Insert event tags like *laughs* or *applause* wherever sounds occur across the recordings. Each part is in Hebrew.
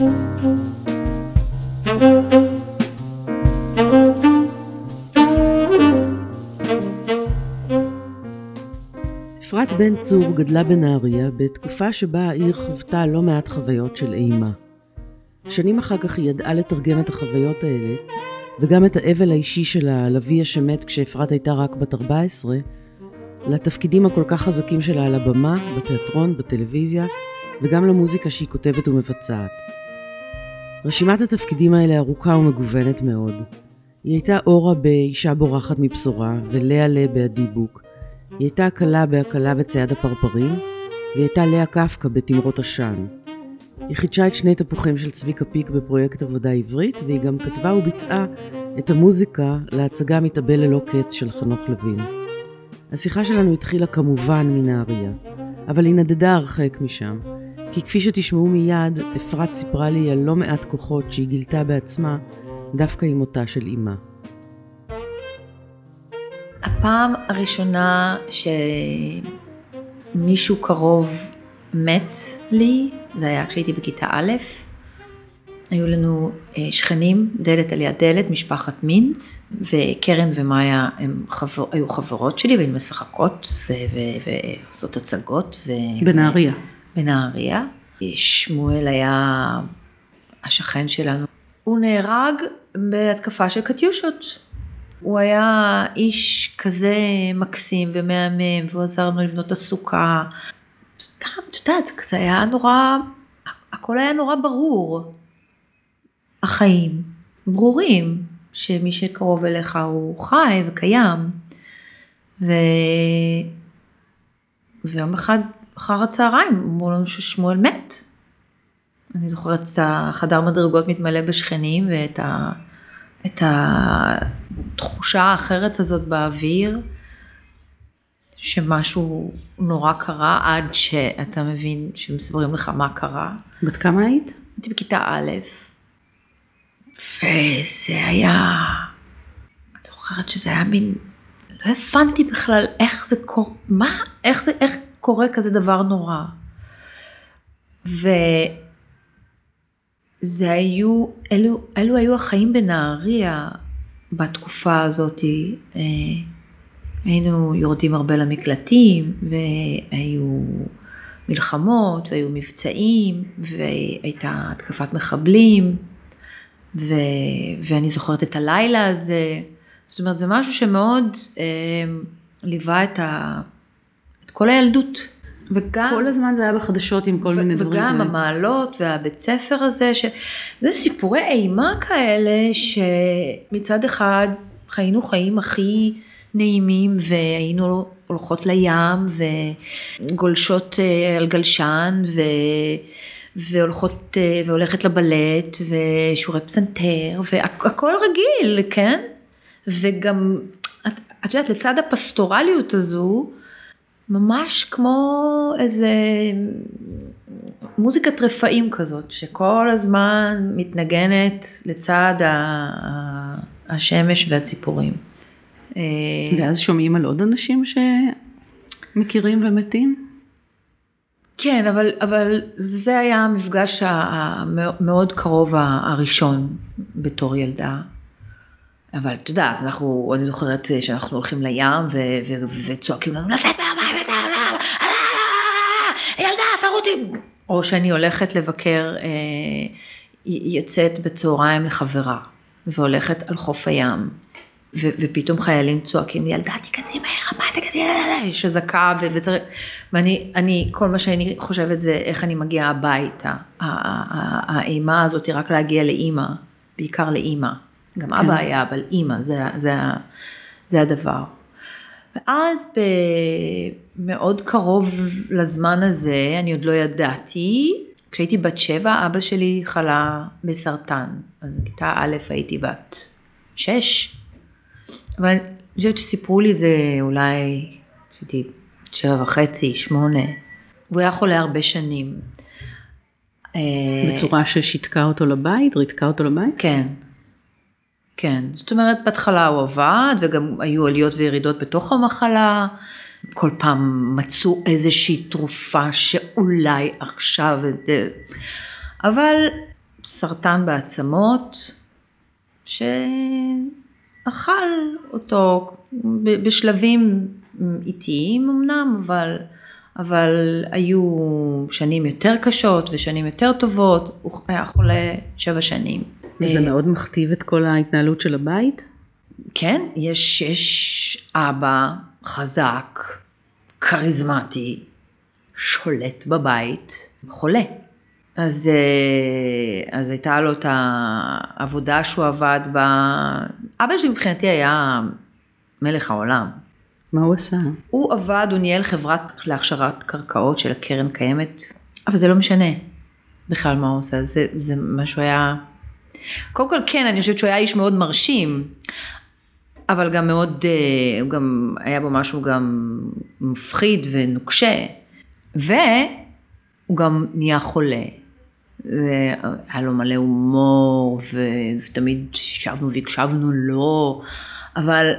אפרת בן צור גדלה בנהריה בתקופה שבה העיר חוותה לא מעט חוויות של אימה. שנים אחר כך היא ידעה לתרגם את החוויות האלה, וגם את האבל האישי שלה על אביה שמת כשאפרת הייתה רק בת 14, לתפקידים הכל כך חזקים שלה על הבמה, בתיאטרון, בטלוויזיה, וגם למוזיקה שהיא כותבת ומבצעת. רשימת התפקידים האלה ארוכה ומגוונת מאוד. היא הייתה אורה באישה בורחת מבשורה, ולאה לה באדיבוק. היא הייתה הקלה בהקלה וצייד הפרפרים, והיא הייתה לאה קפקא בתמרות עשן. היא חידשה את שני תפוחים של צביקה פיק בפרויקט עבודה עברית, והיא גם כתבה וביצעה את המוזיקה להצגה מתאבל ללא קץ של חנוך לוין. השיחה שלנו התחילה כמובן מנהריה, אבל היא נדדה הרחק משם, כי כפי שתשמעו מיד, אפרת סיפרה לי על לא מעט כוחות שהיא גילתה בעצמה, דווקא עם מותה של אמה. הפעם הראשונה שמישהו קרוב מת לי, זה היה כשהייתי בכיתה א', היו לנו אה, שכנים, דלת על יד דלת, משפחת מינץ, וקרן ומאיה הם חבר, היו חברות שלי והן משחקות ועושות הצגות. ו... בנהריה. בנהריה. שמואל היה השכן שלנו. הוא נהרג בהתקפה של קטיושות. הוא היה איש כזה מקסים ומהמם, והוא עזר לנו לבנות את הסוכה. את יודעת, זה היה נורא, הכל היה נורא ברור. החיים ברורים, שמי שקרוב אליך הוא חי וקיים. ו... ויום אחד אחר הצהריים אמרו לנו ששמואל מת. אני זוכרת את החדר מדרגות מתמלא בשכנים ואת ה... את התחושה האחרת הזאת באוויר, שמשהו נורא קרה עד שאתה מבין שמסברים לך מה קרה. בת כמה היית? הייתי בכיתה א', וזה היה, אני זוכרת שזה היה מין, לא הבנתי בכלל איך זה קורה, מה, איך זה, איך קורה כזה דבר נורא. וזה היו, אלו, אלו היו החיים בנהריה בתקופה הזאת. אה, היינו יורדים הרבה למקלטים, והיו מלחמות, והיו מבצעים, והייתה התקפת מחבלים. ו, ואני זוכרת את הלילה הזה, זאת אומרת זה משהו שמאוד אה, ליווה את, ה, את כל הילדות. וגם, כל הזמן זה היה בחדשות עם כל ו, מיני דברים. וגם המעלות והבית ספר הזה, ש... זה סיפורי אימה כאלה שמצד אחד חיינו חיים הכי נעימים והיינו הולכות לים וגולשות אה, על גלשן ו... והולכות, אה, והולכת לבלט, ושיעורי פסנתר, והכל רגיל, כן? וגם, את, את יודעת, לצד הפסטורליות הזו, ממש כמו איזה מוזיקת רפאים כזאת, שכל הזמן מתנגנת לצד השמש והציפורים. אה, ואז שומעים על עוד אנשים שמכירים ומתים? כן, אבל, אבל זה היה המפגש המאוד קרוב הראשון בתור ילדה. אבל את יודעת, אנחנו, אני זוכרת שאנחנו הולכים לים ו, ו, וצועקים לנו לצאת מהמים, ילדה, תרותי. או שאני הולכת לבקר, אה, יוצאת בצהריים לחברה, והולכת על חוף הים, ו, ופתאום חיילים צועקים, ילדה תיכנסי מהר הביתה, תיכנסי, יש אזעקה וצריך, ואני, אני, כל מה שאני חושבת זה איך אני מגיעה הביתה. האימה הזאת היא רק להגיע לאימא, בעיקר לאימא. גם כן. אבא היה, אבל אימא, זה, זה, זה הדבר. ואז מאוד קרוב לזמן הזה, אני עוד לא ידעתי, כשהייתי בת שבע, אבא שלי חלה בסרטן. אז בכיתה א' הייתי בת שש, אבל אני חושבת שסיפרו לי את זה אולי, כשהייתי שבע וחצי, שמונה, והוא היה חולה הרבה שנים. אה, בצורה ששיתקה אותו לבית, ריתקה אותו לבית? כן, כן. זאת אומרת, בהתחלה הוא עבד, וגם היו עליות וירידות בתוך המחלה. כל פעם מצאו איזושהי תרופה שאולי עכשיו, אבל סרטן בעצמות, שאכל אותו בשלבים איטיים אמנם, אבל, אבל היו שנים יותר קשות ושנים יותר טובות, הוא היה חולה שבע שנים. וזה אה, מאוד מכתיב את כל ההתנהלות של הבית? כן, יש, יש אבא חזק, כריזמטי, שולט בבית, חולה. אז, אה, אז הייתה לו את העבודה שהוא עבד בה. אבא שלי מבחינתי היה מלך העולם. מה הוא עשה? הוא עבד, הוא ניהל חברת להכשרת קרקעות של הקרן קיימת, אבל זה לא משנה בכלל מה הוא עושה, זה, זה מה שהוא היה... קודם כל כן, אני חושבת שהוא היה איש מאוד מרשים, אבל גם מאוד, אה, הוא גם, היה בו משהו גם מפחיד ונוקשה, והוא גם נהיה חולה. היה לו מלא הומור, ותמיד שבנו והקשבנו לו, אבל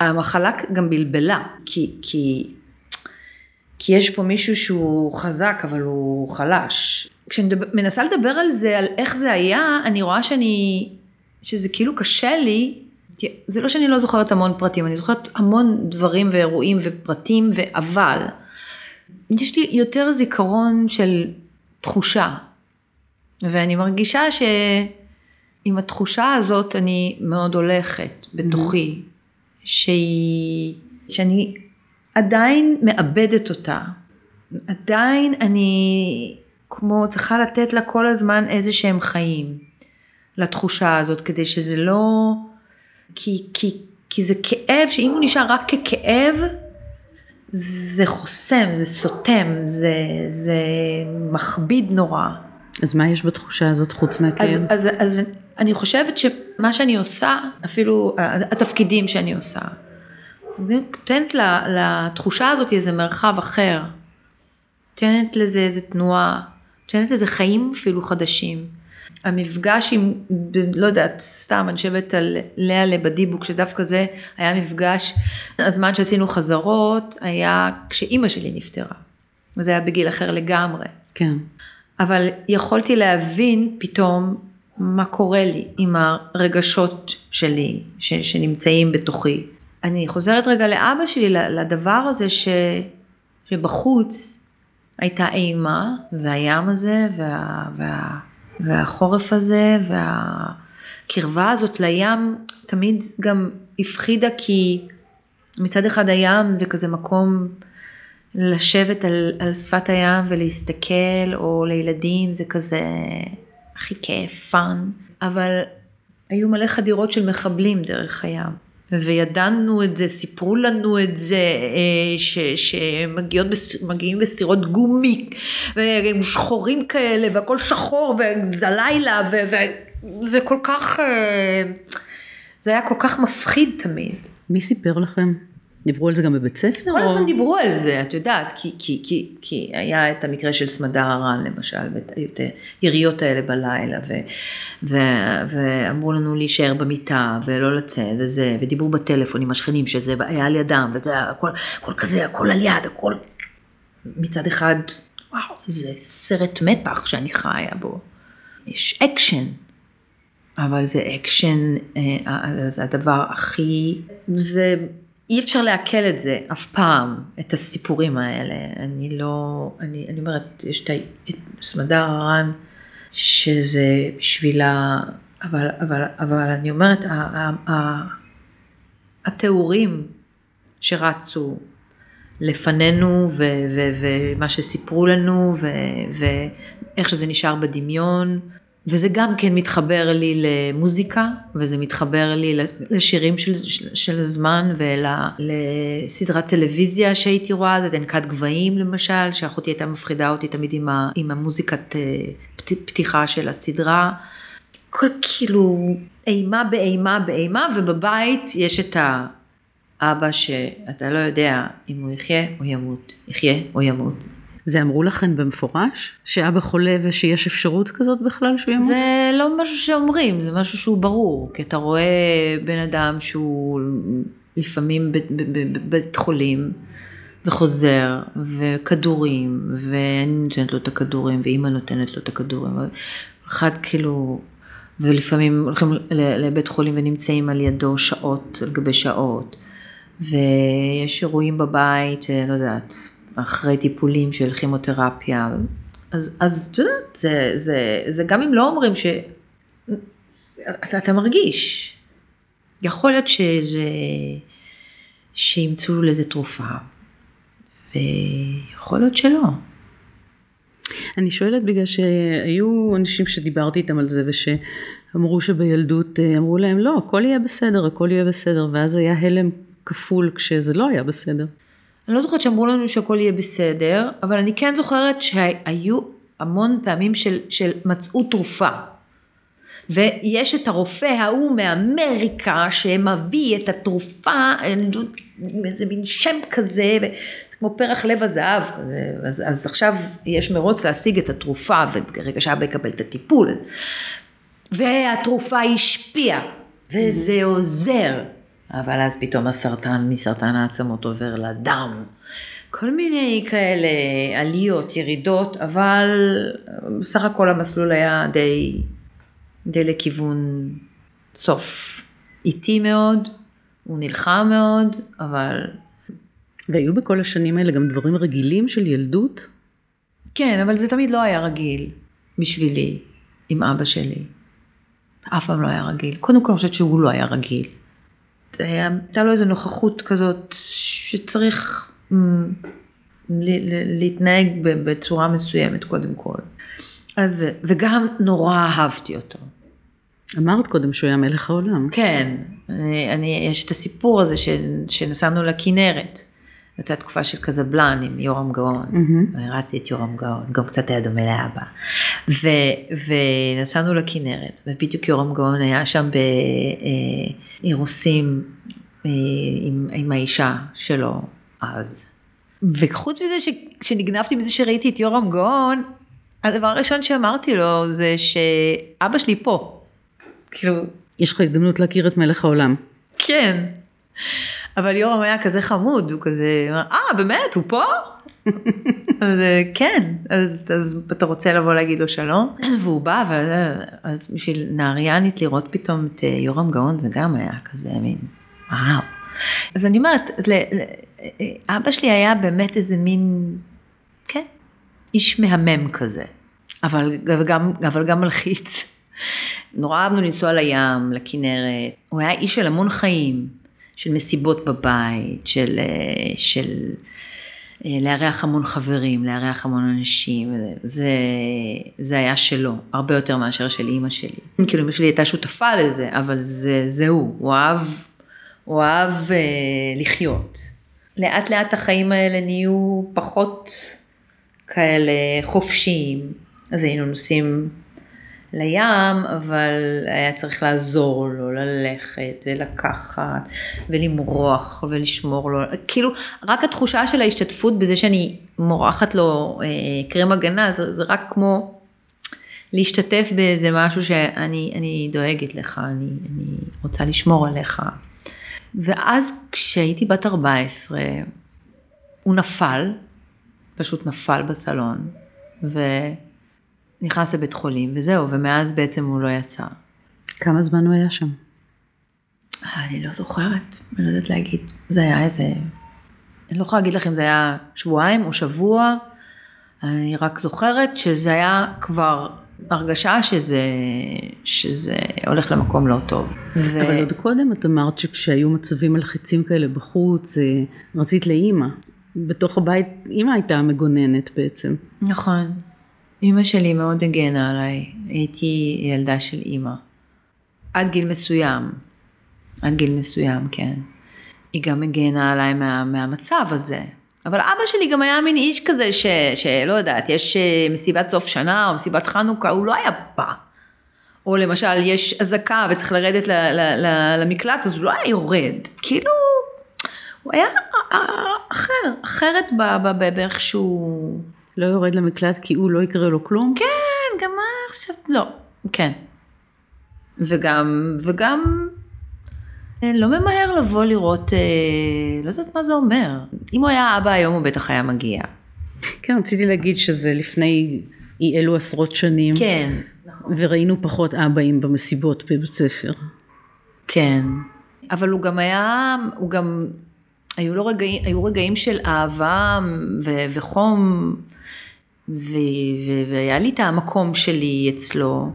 המחלה גם בלבלה, כי, כי, כי יש פה מישהו שהוא חזק, אבל הוא חלש. כשאני מנסה לדבר על זה, על איך זה היה, אני רואה שאני, שזה כאילו קשה לי, זה לא שאני לא זוכרת המון פרטים, אני זוכרת המון דברים ואירועים ופרטים, אבל יש לי יותר זיכרון של תחושה, ואני מרגישה שעם התחושה הזאת אני מאוד הולכת בתוכי, שהיא, שאני עדיין מאבדת אותה, עדיין אני כמו צריכה לתת לה כל הזמן איזה שהם חיים לתחושה הזאת, כדי שזה לא, כי, כי, כי זה כאב שאם הוא נשאר רק ככאב, זה חוסם, זה סותם, זה, זה מכביד נורא. אז מה יש בתחושה הזאת חוץ מהכאב? אז, אז, אז אני חושבת שמה שאני עושה, אפילו התפקידים שאני עושה, אני נותנת לתחושה הזאת איזה מרחב אחר, נותנת לזה איזה תנועה, נותנת לזה חיים אפילו חדשים. המפגש עם, לא יודעת, סתם, אני חושבת על לאה לבדיבוק, שדווקא זה היה מפגש, הזמן שעשינו חזרות היה כשאימא שלי נפטרה. וזה היה בגיל אחר לגמרי. כן. אבל יכולתי להבין פתאום מה קורה לי עם הרגשות שלי ש, שנמצאים בתוכי. אני חוזרת רגע לאבא שלי, לדבר הזה ש, שבחוץ הייתה אימה, והים הזה, וה, וה, והחורף הזה, והקרבה הזאת לים תמיד גם הפחידה כי מצד אחד הים זה כזה מקום לשבת על, על שפת הים ולהסתכל, או לילדים זה כזה הכי כיף, fun, אבל היו מלא חדירות של מחבלים דרך הים. וידענו את זה, סיפרו לנו את זה, אה, שמגיעים בסירות גומי, שחורים כאלה, והכל שחור, וזה לילה, וזה כל כך, אה, זה היה כל כך מפחיד תמיד. מי סיפר לכם? דיברו על זה גם בבית ספר? כל הזמן או... דיברו על זה, את יודעת, כי, כי, כי, כי היה את המקרה של סמדר הרן למשל, ואת היריות האלה בלילה, ו, ו, ואמרו לנו להישאר במיטה ולא לצאת וזה, ודיברו בטלפון עם השכנים שזה היה על ידם, וזה הכל, הכל כזה, הכל על יד, הכל מצד אחד, וואו, זה סרט מתח שאני חיה בו. יש אקשן, אבל זה אקשן, אה, זה הדבר הכי, זה... אי אפשר לעכל את זה אף פעם, את הסיפורים האלה. אני לא, אני, אני אומרת, יש את סמדר הרן, שזה בשבילה, אבל, אבל, אבל אני אומרת, התיאורים שרצו לפנינו ומה שסיפרו לנו ואיך שזה נשאר בדמיון, וזה גם כן מתחבר לי למוזיקה, וזה מתחבר לי לשירים של, של, של הזמן ולסדרת טלוויזיה שהייתי רואה, זה דנקת גבהים למשל, שאחותי הייתה מפחידה אותי תמיד עם, עם המוזיקת אה, פתיחה של הסדרה. כל כאילו אימה באימה באימה, ובבית יש את האבא שאתה לא יודע אם הוא יחיה או ימות, יחיה או ימות. זה אמרו לכם במפורש? שאבא חולה ושיש אפשרות כזאת בכלל שהוא ימות? זה לא משהו שאומרים, זה משהו שהוא ברור, כי אתה רואה בן אדם שהוא לפעמים בבית חולים וחוזר, וכדורים, ואני נותנת לו את הכדורים, ואימא נותנת לו את הכדורים. אחד כאילו, ולפעמים הולכים לבית חולים ונמצאים על ידו שעות על גבי שעות, ויש אירועים בבית, לא יודעת, אחרי טיפולים של כימותרפיה, אז, אז את יודעת, זה, זה, זה גם אם לא אומרים ש... אתה, אתה מרגיש. יכול להיות שזה, שימצאו לזה תרופה, ויכול להיות שלא. אני שואלת בגלל שהיו אנשים שדיברתי איתם על זה ושאמרו שבילדות אה, אמרו להם לא הכל יהיה בסדר הכל יהיה בסדר ואז היה הלם כפול כשזה לא היה בסדר. אני לא זוכרת שאמרו לנו שהכל יהיה בסדר אבל אני כן זוכרת שהיו המון פעמים של, של מצאו תרופה. ויש את הרופא ההוא מאמריקה שמביא את התרופה, איזה מין שם כזה, כמו פרח לב הזהב, אז, אז עכשיו יש מרוץ להשיג את התרופה, וברגע שאבא יקבל את הטיפול, והתרופה השפיעה, וזה עוזר, אבל אז פתאום הסרטן מסרטן העצמות עובר לדם. כל מיני כאלה עליות, ירידות, אבל בסך הכל המסלול היה די, די לכיוון סוף. איטי מאוד, הוא נלחם מאוד, אבל והיו בכל השנים האלה גם דברים רגילים של ילדות? כן, אבל זה תמיד לא היה רגיל בשבילי, עם אבא שלי. אף פעם לא היה רגיל. קודם כל אני חושבת שהוא לא היה רגיל. הייתה לו איזו נוכחות כזאת שצריך להתנהג בצורה מסוימת קודם כל. אז, וגם נורא אהבתי אותו. אמרת קודם שהוא היה מלך העולם. כן, אני, אני, יש את הסיפור הזה שנסענו לכנרת. הייתה תקופה של קזבלן עם יורם גאון, mm-hmm. הרצתי את יורם גאון, גם קצת היה דומה לאבא. ו, ונסענו לכנרת, ובדיוק יורם גאון היה שם באירוסים אה, עם, עם האישה שלו אז. וחוץ מזה שנגנבתי מזה שראיתי את יורם גאון, הדבר הראשון שאמרתי לו זה שאבא שלי פה. כאילו... יש לך הזדמנות להכיר את מלך העולם. כן. אבל יורם היה כזה חמוד, הוא כזה, אה באמת, הוא פה? אז אה, כן, אז, אז אתה רוצה לבוא להגיד לו שלום, והוא בא, ואז בשביל נהריאנית לראות פתאום את אה, יורם גאון זה גם היה כזה מין, וואו. אז אני אומרת, אבא שלי היה באמת איזה מין, כן, איש מהמם כזה, אבל, גם, אבל גם מלחיץ. נורא אהבנו לנסוע לים, לכנרת, הוא היה איש של המון חיים. של מסיבות בבית, של, אה, של אה, לארח המון חברים, לארח המון אנשים, זה, זה היה שלו, הרבה יותר מאשר של אימא שלי. כאילו אימא שלי הייתה שותפה לזה, אבל זה, זה הוא, הוא אהב, הוא אהב אה, לחיות. לאט לאט החיים האלה נהיו פחות כאלה חופשיים, אז היינו נוסעים לים, אבל היה צריך לעזור לו ללכת ולקחת ולמרוח ולשמור לו, כאילו רק התחושה של ההשתתפות בזה שאני מורחת לו אה, קרם הגנה, זה, זה רק כמו להשתתף באיזה משהו שאני דואגת לך, אני, אני רוצה לשמור עליך. ואז כשהייתי בת 14, הוא נפל, פשוט נפל בסלון, ו... נכנס לבית חולים, וזהו, ומאז בעצם הוא לא יצא. כמה זמן הוא היה שם? אני לא זוכרת, אני לא יודעת להגיד. זה היה איזה... אני לא יכולה להגיד לכם, זה היה שבועיים או שבוע, אני רק זוכרת שזה היה כבר הרגשה שזה, שזה הולך למקום לא טוב. ו... אבל עוד קודם את אמרת שכשהיו מצבים מלחיצים כאלה בחוץ, אה, רצית לאימא. בתוך הבית, אימא הייתה המגוננת בעצם. נכון. אימא שלי מאוד הגנה עליי, הייתי ילדה של אימא. עד גיל מסוים, עד גיל מסוים, כן. היא גם הגנה עליי מה, מהמצב הזה. אבל אבא שלי גם היה מין איש כזה ש, שלא יודעת, יש אה, מסיבת סוף שנה או מסיבת חנוכה, הוא לא היה בא. או למשל יש אזעקה וצריך לרדת ל, ל, ל, למקלט, אז הוא לא היה יורד. כאילו, הוא היה אה, אחר, אחרת באיכשהו... לא יורד למקלט כי הוא לא יקרה לו כלום? כן, גם מה עכשיו, לא, כן. וגם, וגם אה, לא ממהר לבוא לראות, אה, לא יודעת מה זה אומר. אם הוא היה אבא היום הוא בטח היה מגיע. כן, רציתי להגיד שזה לפני אי אלו עשרות שנים. כן, נכון. וראינו פחות אבאים במסיבות בבית ספר. כן, אבל הוא גם היה, הוא גם, היו לו רגעים, היו רגעים של אהבה ו- וחום, והיה לי את המקום שלי אצלו.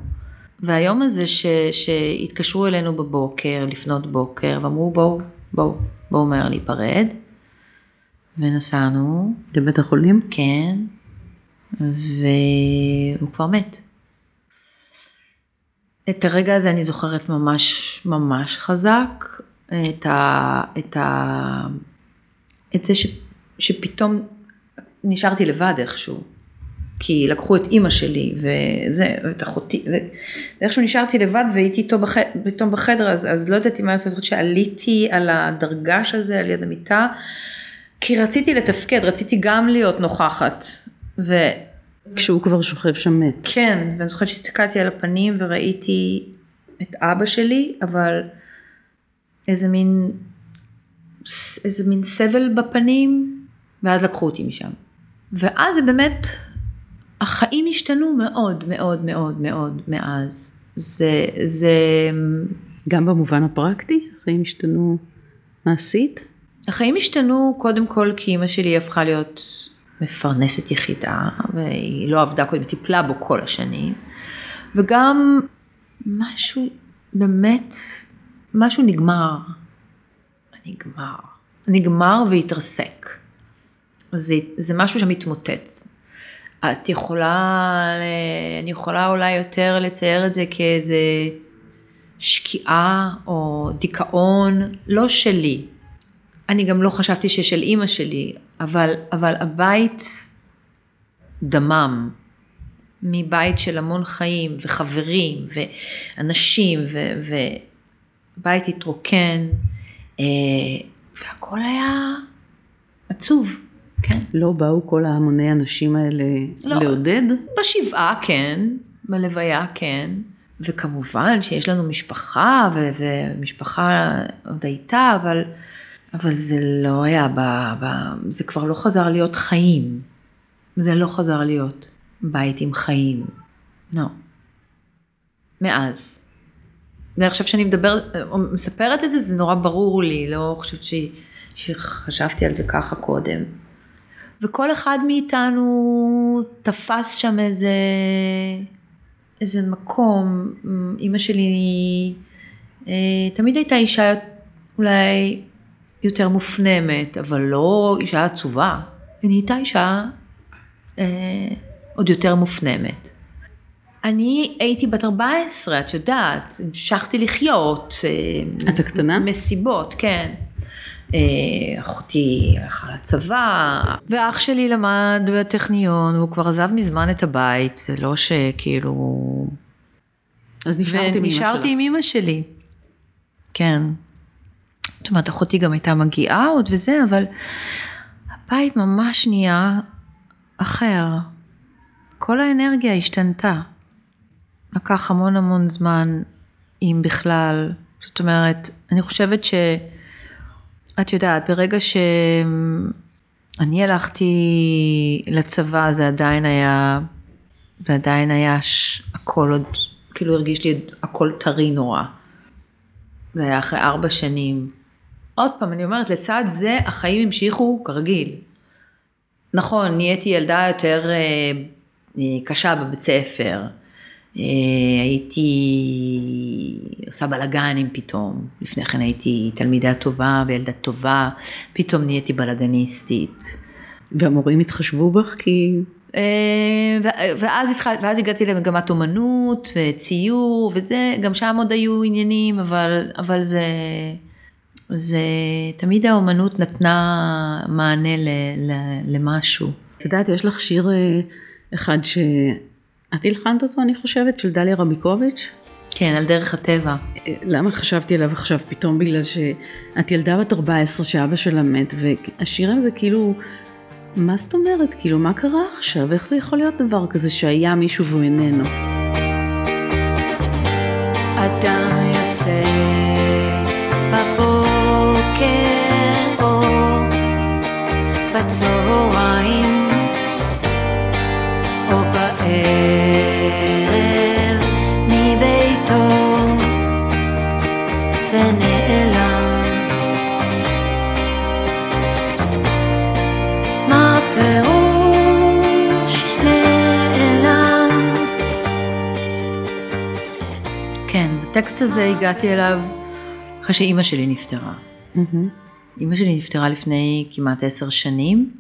והיום הזה ש- שהתקשרו אלינו בבוקר, לפנות בוקר, ואמרו בואו, בואו, בואו מהר להיפרד. ונסענו, לבית החולים? כן, והוא כבר מת. את הרגע הזה אני זוכרת ממש ממש חזק, את, ה, את, ה, את זה ש, שפתאום נשארתי לבד איכשהו, כי לקחו את אימא שלי וזה, ואת אחותי, ואיכשהו נשארתי לבד והייתי איתו בח, פתאום בחדר, אז, אז לא ידעתי מה לעשות, שעליתי על הדרגש הזה, על יד המיטה, כי רציתי לתפקד, רציתי גם להיות נוכחת. ו... כשהוא כבר שוכב שם מת. כן, ואני זוכרת שהסתכלתי על הפנים וראיתי את אבא שלי, אבל איזה מין, איזה מין סבל בפנים, ואז לקחו אותי משם. ואז זה באמת, החיים השתנו מאוד מאוד מאוד מאוד מאז. זה, זה... גם במובן הפרקטי? החיים השתנו מעשית? החיים השתנו קודם כל כי אימא שלי הפכה להיות מפרנסת יחידה, והיא לא עבדה קודם, טיפלה בו כל השנים, וגם משהו, באמת, משהו נגמר. נגמר. נגמר והתרסק. זה, זה משהו שמתמוטט. את יכולה, אני יכולה אולי יותר לצייר את זה כאיזה שקיעה או דיכאון, לא שלי. אני גם לא חשבתי ששל אימא שלי, אבל, אבל הבית דמם, מבית של המון חיים וחברים ואנשים ובית התרוקן אה, והכל היה עצוב, כן. לא באו כל ההמוני הנשים האלה לא, לעודד? בשבעה כן, בלוויה כן, וכמובן שיש לנו משפחה ומשפחה עוד הייתה, אבל אבל זה לא היה, ב, ב, זה כבר לא חזר להיות חיים. זה לא חזר להיות בית עם חיים. לא. מאז. ועכשיו שאני מדברת, מספרת את זה, זה נורא ברור לי, לא חושבת ש, שחשבתי על זה ככה קודם. וכל אחד מאיתנו תפס שם איזה, איזה מקום. אימא שלי אה, תמיד הייתה אישה אולי יותר מופנמת, אבל לא אישה עצובה, היא נהייתה אישה אה, עוד יותר מופנמת. אני הייתי בת 14, את יודעת, המשכתי לחיות. אה, את הקטנה? מסיבות, כן. אה, אחותי הלכה לצבא, ואח שלי למד בטכניון, והוא כבר עזב מזמן את הבית, זה לא שכאילו... אז נשארתי עם אמא שלך. ונשארתי עם אמא שלי, כן. זאת אומרת, אחותי גם הייתה מגיעה עוד וזה, אבל הבית ממש נהיה אחר. כל האנרגיה השתנתה. לקח המון המון זמן, אם בכלל. זאת אומרת, אני חושבת ש... את יודעת, ברגע שאני הלכתי לצבא, זה עדיין היה, זה עדיין היה ש... הכל עוד, כאילו הרגיש לי הכל טרי נורא. זה היה אחרי ארבע שנים. עוד פעם, אני אומרת, לצד זה החיים המשיכו כרגיל. נכון, נהייתי ילדה יותר אה, אה, קשה בבית ספר. אה, הייתי עושה בלאגנים פתאום. לפני כן הייתי תלמידה טובה וילדה טובה, פתאום נהייתי בלאגניסטית. והמורים התחשבו בך כי... ואז, התחל, ואז הגעתי למגמת אומנות וציור וזה, גם שם עוד היו עניינים, אבל, אבל זה... זה תמיד האומנות נתנה מענה ל, ל, למשהו. את יודעת, יש לך שיר אה, אחד שאת הלחנת אותו, אני חושבת, של דליה רמיקוביץ'? כן, על דרך הטבע. למה חשבתי עליו עכשיו פתאום? בגלל שאת ילדה בת 14 שאבא שלה מת, והשיר הזה כאילו, מה זאת אומרת? כאילו, מה קרה עכשיו? איך זה יכול להיות דבר כזה שהיה מישהו והוא איננו? אדם יוצא בבוקר או בצהריים הטקסט הזה הגעתי אליו אחרי שאימא שלי נפטרה. מהמם. אימא שלי נפטרה לפני כמעט עשר שנים,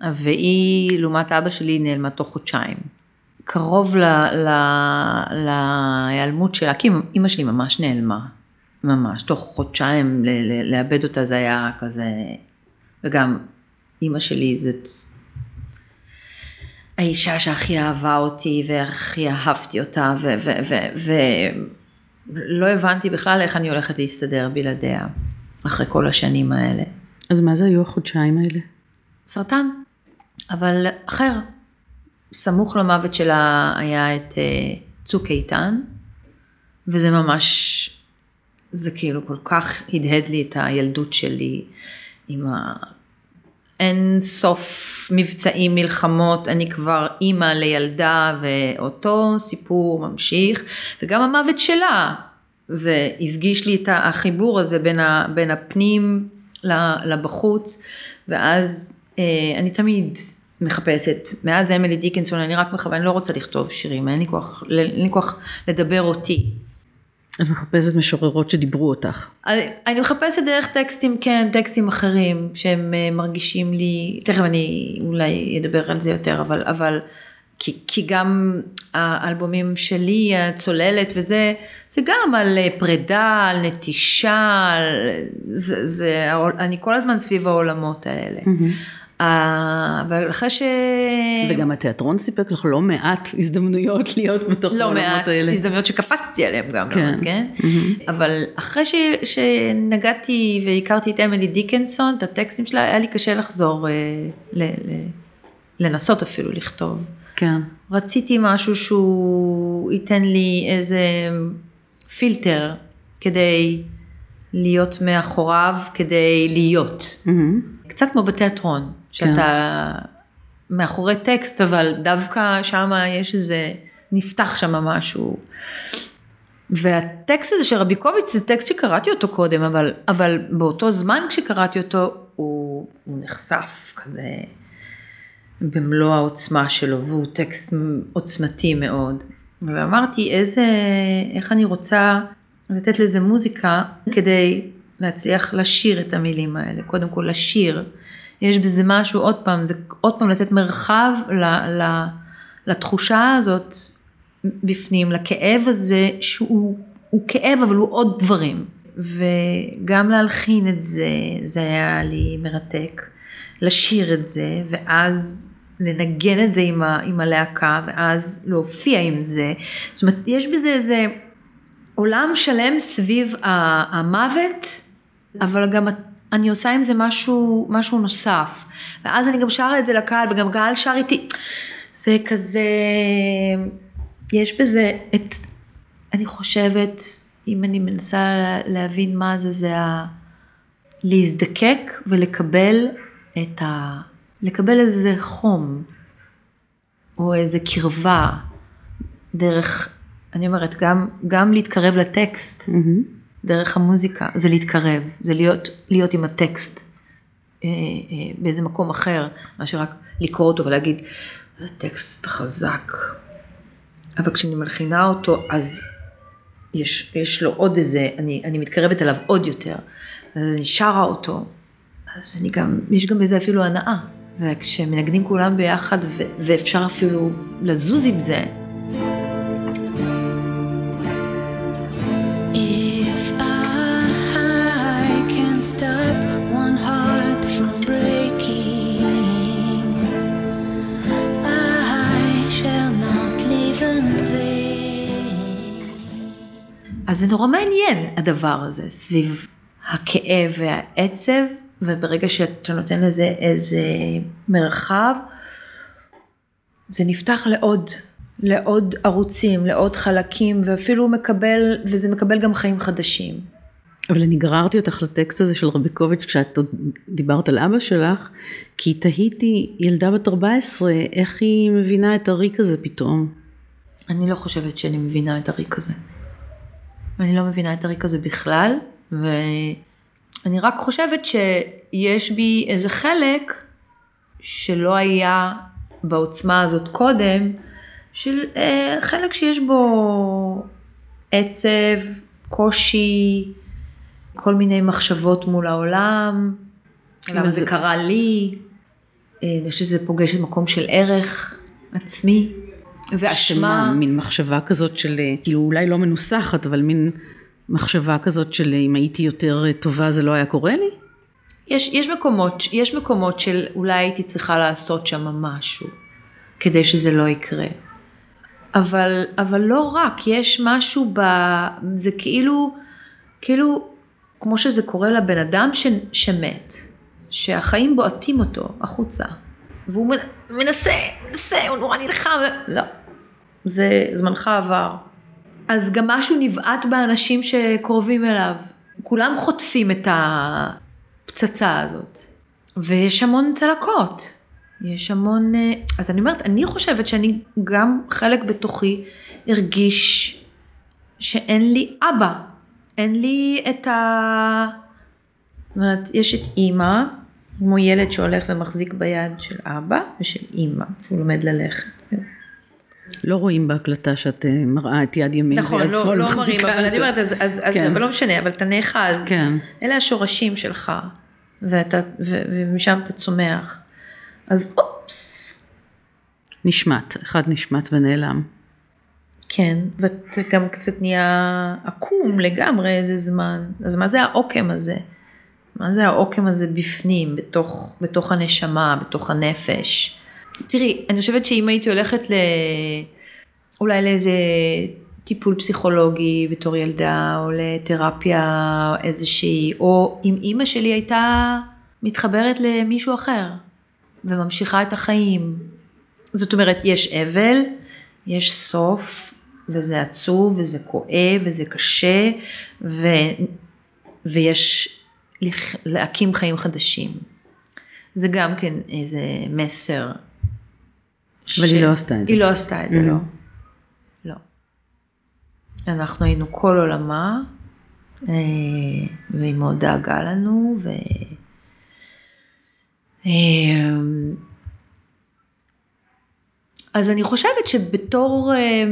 והיא, לעומת אבא שלי, נעלמה תוך חודשיים. קרוב ל- ל- להיעלמות שלה, כי אימא שלי ממש נעלמה, ממש, תוך חודשיים ל- ל- לאבד אותה זה היה כזה, וגם אימא שלי זאת האישה שהכי אהבה אותי והכי אהבתי אותה, ו- ו- ו- ולא הבנתי בכלל איך אני הולכת להסתדר בלעדיה, אחרי כל השנים האלה. אז מה זה היו החודשיים האלה? סרטן, אבל אחר. סמוך למוות שלה היה את אה, צוק איתן, וזה ממש, זה כאילו כל כך הדהד לי את הילדות שלי עם ה... אין סוף מבצעים, מלחמות, אני כבר אימא לילדה ואותו סיפור ממשיך, וגם המוות שלה, זה הפגיש לי את החיבור הזה בין, ה, בין הפנים לבחוץ, ואז אה, אני תמיד מחפשת, מאז אמילי דיקנסון אני רק מכוון, אני לא רוצה לכתוב שירים, אין לי כוח, אין לי כוח לדבר אותי. את מחפשת משוררות שדיברו אותך. אני, אני מחפשת דרך טקסטים, כן, טקסטים אחרים שהם אה, מרגישים לי, תכף אני אולי אדבר על זה יותר, אבל, אבל כי, כי גם האלבומים שלי, הצוללת וזה, זה גם על אה, פרידה, על נטישה, על, זה, זה, אני כל הזמן סביב העולמות האלה. אבל אחרי ש... וגם התיאטרון סיפק לך לא מעט הזדמנויות *laughs* להיות בתוך לא העולמות מעט האלה. הזדמנויות שקפצתי עליהן גם, כן. כן? אבל אחרי ש... שנגעתי והכרתי את אמילי דיקנסון, את הטקסטים שלה, היה לי קשה לחזור, אה, ל... ל... לנסות אפילו לכתוב. כן. רציתי משהו שהוא ייתן לי איזה פילטר כדי להיות מאחוריו, כדי להיות. מהמם. קצת כמו בתיאטרון, שאתה מאחורי טקסט, אבל דווקא שם יש איזה, נפתח שם משהו. והטקסט הזה של רביקוביץ' זה טקסט שקראתי אותו קודם, אבל, אבל באותו זמן כשקראתי אותו, הוא, הוא נחשף כזה במלוא העוצמה שלו, והוא טקסט עוצמתי מאוד. ואמרתי, איזה, איך אני רוצה לתת לזה מוזיקה כדי להצליח לשיר את המילים האלה, קודם כל לשיר. יש בזה משהו, עוד פעם, זה עוד פעם לתת מרחב ל, ל, לתחושה הזאת בפנים, לכאב הזה שהוא הוא כאב אבל הוא עוד דברים. וגם להלחין את זה, זה היה לי מרתק. לשיר את זה, ואז לנגן את זה עם, ה, עם הלהקה, ואז להופיע עם זה. זאת אומרת, יש בזה איזה עולם שלם סביב המוות, אבל גם אני עושה עם זה משהו, משהו נוסף. ואז אני גם שרה את זה לקהל, וגם קהל שר איתי. זה כזה, יש בזה את, אני חושבת, אם אני מנסה להבין מה זה, זה ה... להזדקק ולקבל את ה... לקבל איזה חום, או איזה קרבה, דרך, אני אומרת, גם, גם להתקרב לטקסט, מהמם. דרך המוזיקה, זה להתקרב, זה להיות, להיות עם הטקסט אה, אה, באיזה מקום אחר, מאשר רק לקרוא אותו ולהגיד, זה טקסט חזק. אבל כשאני מלחינה אותו, אז יש, יש לו עוד איזה, אני, אני מתקרבת אליו עוד יותר, אז אני שרה אותו, אז אני גם, יש גם בזה אפילו הנאה. וכשמנגנים כולם ביחד ו- ואפשר אפילו לזוז עם זה, אז זה נורא מעניין הדבר הזה, סביב הכאב והעצב, וברגע שאתה נותן לזה איזה מרחב, זה נפתח לעוד, לעוד ערוצים, לעוד חלקים, ואפילו מקבל, וזה מקבל גם חיים חדשים. אבל אני גררתי אותך לטקסט הזה של רביקוביץ' כשאת עוד דיברת על אבא שלך, כי תהיתי ילדה בת 14, איך היא מבינה את הריק הזה פתאום. אני לא חושבת שאני מבינה את הריק הזה. אני לא מבינה את הריק הזה בכלל, ואני רק חושבת שיש בי איזה חלק שלא היה בעוצמה הזאת קודם, של אה, חלק שיש בו עצב, קושי, כל מיני מחשבות מול העולם, למה זה זה- קרה לי, אה, אני חושבת שזה פוגש את מקום של ערך עצמי ואשמה. שמה, מין מחשבה כזאת של, כאילו אולי לא מנוסחת, אבל מין מחשבה כזאת של אם הייתי יותר טובה זה לא היה קורה לי? יש, יש, מקומות, יש מקומות של אולי הייתי צריכה לעשות שם משהו כדי שזה לא יקרה. אבל, אבל לא רק, יש משהו ב... זה כאילו, כאילו, כמו שזה קורה לבן אדם ש, שמת, שהחיים בועטים אותו החוצה, והוא מנ- מנסה, מנסה, הוא נורא נלחם, לא, זה זמנך עבר. אז גם משהו נבעט באנשים שקרובים אליו. כולם חוטפים את הפצצה הזאת. ויש המון צלקות. יש המון... אה, אז אני אומרת, אני חושבת שאני גם חלק בתוכי הרגיש שאין לי אבא. אין לי את ה... זאת אומרת, יש את אימא, כמו ילד שהולך ומחזיק ביד של אבא ושל אימא, שהוא לומד ללכת. לא רואים בהקלטה שאת אה, מראה את יד ימין נכון, ויד לא, שמאל לא מראים, מחזיקה אבל אני. אומרת, אז, אז, אז כן. אבל לא משנה, אבל אתה נאחז. כן. אלה השורשים שלך, ואתה, ו, ומשם אתה צומח. אז אופס, נשמט, אחד נשמט ונעלם. כן, ואתה גם קצת נהיה עקום לגמרי איזה זמן. אז מה זה העוקם הזה? מה זה העוקם הזה בפנים, בתוך, בתוך הנשמה, בתוך הנפש? תראי, אני חושבת שאם הייתי הולכת ל... אולי לאיזה טיפול פסיכולוגי בתור ילדה, או לתרפיה איזושהי, או אם אימא שלי הייתה מתחברת למישהו אחר, וממשיכה את החיים. זאת אומרת, יש אבל, יש סוף, וזה עצוב, וזה כואב, וזה קשה, ו... ויש להקים חיים חדשים. זה גם כן איזה מסר. אבל היא לא עשתה את זה. היא לא עשתה את זה, Mhm. לא. לא. אנחנו היינו כל עולמה, אה, והיא מאוד דאגה לנו, ו... אה, אז אני חושבת שבתור אה,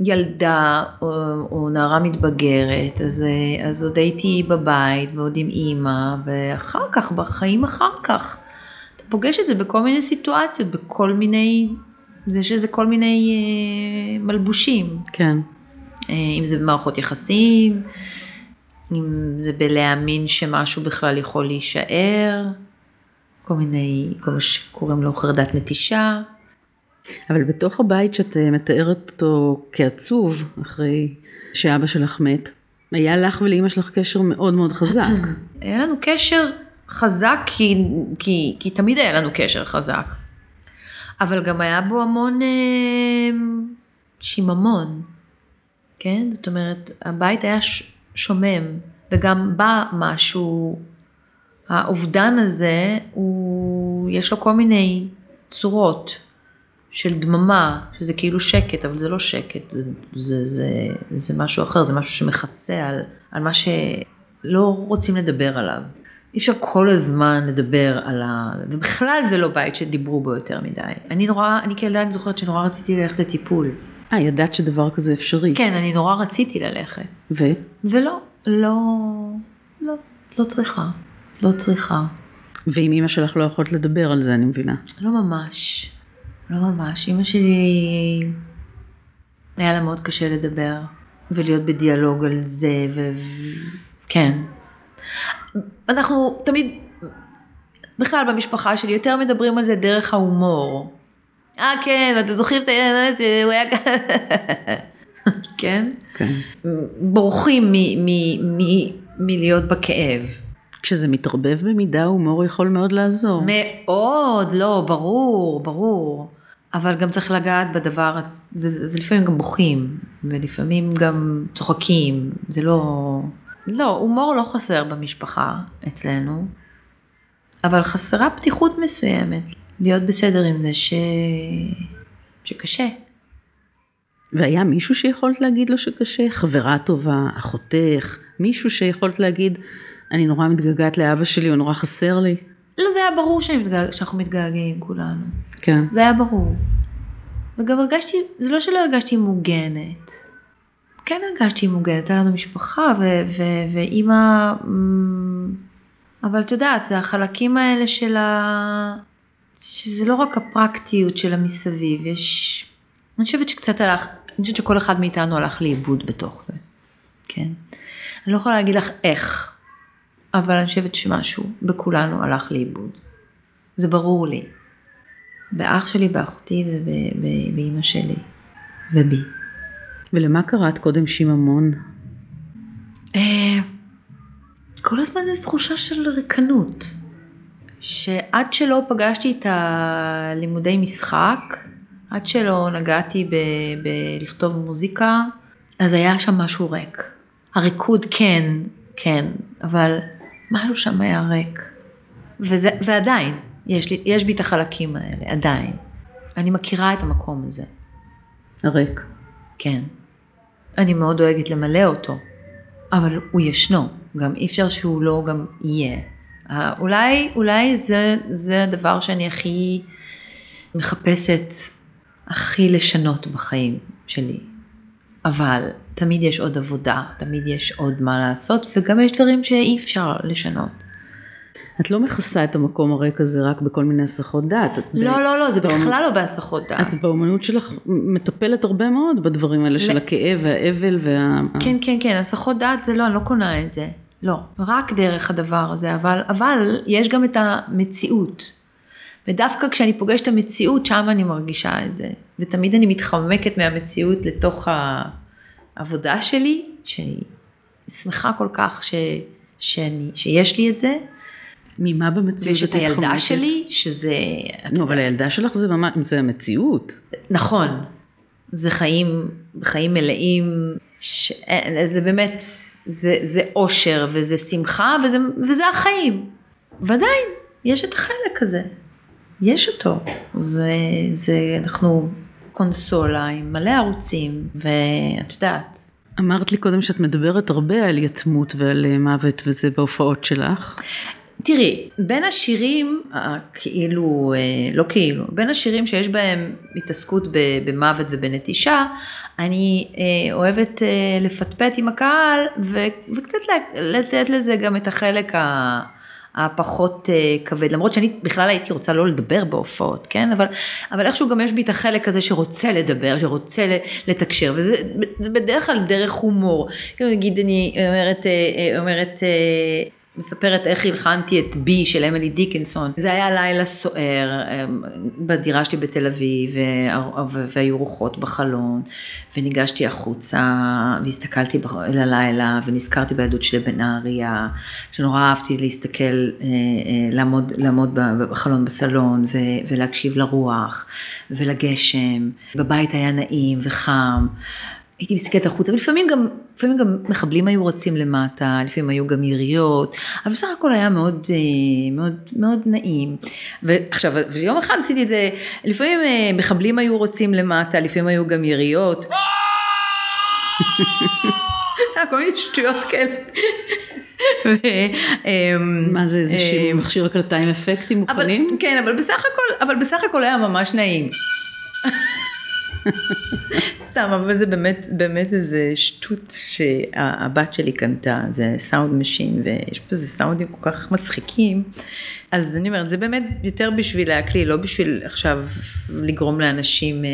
ילדה או, או נערה מתבגרת, אז, אז עוד הייתי בבית ועוד עם אימא, ואחר כך, בחיים אחר כך, אתה פוגש את זה בכל מיני סיטואציות, בכל מיני, יש לזה כל מיני אה, מלבושים. כן. אה, אם זה במערכות יחסים, אם זה בלהאמין שמשהו בכלל יכול להישאר, כל מיני, כל מה שקוראים לו חרדת נטישה. אבל בתוך הבית שאת אה, מתארת אותו כעצוב, אחרי שאבא שלך מת, היה לך ולאימא שלך קשר מאוד מאוד חזק. *clears throat* היה לנו קשר חזק כי, כי, כי תמיד היה לנו קשר חזק. אבל גם היה בו המון אה, שיממון, כן? זאת אומרת, הבית היה ש- שומם, וגם בא משהו, האובדן הזה, הוא, יש לו כל מיני צורות של דממה, שזה כאילו שקט, אבל זה לא שקט, זה, זה, זה, זה משהו אחר, זה משהו שמכסה על, על מה שלא רוצים לדבר עליו. אי אפשר כל הזמן לדבר על ה... ובכלל זה לא בית שדיברו בו יותר מדי. אני נורא, אני כילדה אני זוכרת שנורא רציתי ללכת לטיפול. אה, ידעת שדבר כזה אפשרי. כן, אני נורא רציתי ללכת. ו? ולא, לא, לא, לא צריכה. לא צריכה. ועם אימא שלך לא יכולת לדבר על זה, אני מבינה. לא ממש. לא ממש. אימא שלי, היה לה מאוד קשה לדבר ולהיות בדיאלוג על זה, ו... כן. אנחנו תמיד, בכלל במשפחה שלי, יותר מדברים על זה דרך ההומור. אה כן, אתם זוכרים את העניין הזה, הוא היה ככה. *laughs* כן? כן. בורחים מלהיות בכאב. כשזה מתערבב במידה, הומור יכול מאוד לעזור. מאוד, לא, ברור, ברור. אבל גם צריך לגעת בדבר, זה, זה, זה לפעמים גם בוכים, ולפעמים גם צוחקים, זה לא... לא, הומור לא חסר במשפחה אצלנו, אבל חסרה פתיחות מסוימת, להיות בסדר עם זה ש... שקשה. והיה מישהו שיכולת להגיד לו שקשה? חברה טובה, אחותך, מישהו שיכולת להגיד, אני נורא מתגעגעת לאבא שלי, הוא נורא חסר לי? לא, זה היה ברור מתגעג... שאנחנו מתגעגעים כולנו. כן. זה היה ברור. וגם הרגשתי, זה לא שלא הרגשתי מוגנת. כן הרגשתי מוגנת, היה לנו משפחה ואימא, אבל את יודעת, זה החלקים האלה של ה... שזה לא רק הפרקטיות של המסביב, יש... אני חושבת שקצת הלך, אני חושבת שכל אחד מאיתנו הלך לאיבוד בתוך זה, כן? אני לא יכולה להגיד לך איך, אבל אני חושבת שמשהו בכולנו הלך לאיבוד. זה ברור לי. באח שלי, באחותי ובאימא שלי, ובי. ולמה קראת קודם שיממון? אה, כל הזמן זו תחושה של ריקנות. שעד שלא פגשתי את הלימודי משחק, עד שלא נגעתי ב- בלכתוב מוזיקה, אז היה שם משהו ריק. הריקוד כן, כן, אבל משהו שם היה ריק. וזה, ועדיין, יש, לי, יש בי את החלקים האלה, עדיין. אני מכירה את המקום הזה, הריק. כן. אני מאוד דואגת למלא אותו, אבל הוא ישנו, גם אי אפשר שהוא לא גם יהיה. אה, אולי, אולי זה, זה הדבר שאני הכי מחפשת, הכי לשנות בחיים שלי. אבל תמיד יש עוד עבודה, תמיד יש עוד מה לעשות, וגם יש דברים שאי אפשר לשנות. את לא מכסה את המקום הריק הזה רק בכל מיני הסחות דעת. את ב- לא, לא, לא, זה באומנות- בכלל לא בהסחות דעת. את באומנות שלך מטפלת הרבה מאוד בדברים האלה של ל- הכאב והאבל וה... כן, כן, כן, הסחות דעת זה לא, אני לא קונה את זה. לא, רק דרך הדבר הזה, אבל, אבל יש גם את המציאות. ודווקא כשאני פוגשת את המציאות, שם אני מרגישה את זה. ותמיד אני מתחמקת מהמציאות לתוך העבודה שלי, שאני שמחה כל כך ש, שאני, שיש לי את זה, ממה במציאות ויש את הילדה מתחמקת? שלי, שזה... נו, אבל הילדה שלך זה ממש, זה המציאות. נכון, זה חיים, חיים מלאים, ש... זה באמת, זה, זה אושר וזה שמחה וזה, וזה החיים. ועדיין, יש את החלק הזה, יש אותו, וזה, אנחנו קונסולה עם מלא ערוצים, ואת יודעת, אמרת לי קודם שאת מדברת הרבה על יתמות ועל אה, מוות וזה בהופעות שלך. תראי, בין השירים, אה, כאילו, אה, לא כאילו, בין השירים שיש בהם התעסקות במוות ובנטישה, אני אה, אוהבת לפטפט עם הקהל ו- וקצת לתת לזה גם את החלק ה... הפחות כבד, למרות שאני בכלל הייתי רוצה לא לדבר בהופעות, כן? אבל, אבל איכשהו גם יש בי את החלק הזה שרוצה לדבר, שרוצה לתקשר, וזה בדרך כלל דרך הומור. כאילו נגיד אני אומרת, אומרת, מספרת איך הלחנתי את בי של אמילי דיקנסון. זה היה לילה סוער אה, בדירה שלי בתל אביב, וה- והיו רוחות בחלון, וניגשתי החוצה, והסתכלתי אל הלילה, ונזכרתי בילדות שלי בנהריה, שנורא אהבתי להסתכל, אה, אה, לעמוד, לעמוד בחלון בסלון, ולהקשיב לרוח, ולגשם. בבית היה נעים וחם. הייתי מסתכלת החוצה, ולפעמים גם, לפעמים גם מחבלים היו רצים למטה, לפעמים היו גם יריות, אבל בסך הכל היה מאוד, אה, מאוד, מאוד נעים. ועכשיו, ויום אחד עשיתי את זה, לפעמים אה, מחבלים היו רצים למטה, לפעמים היו גם יריות. *laughs* כל מיני שטויות כאלה. אמ, מה זה איזשהו אמ, מכשיר הקלטה עם אפקטים מוכנים? כן, אבל בסך הכל, אבל בסך הכל היה ממש נעים. *laughs* סתם, אבל זה באמת, באמת איזה שטות שהבת שלי קנתה, זה sound machine, ויש בזה סאונדים כל כך מצחיקים. אז אני אומרת, זה באמת יותר בשביל להקליל, לא בשביל עכשיו לגרום לאנשים... אה,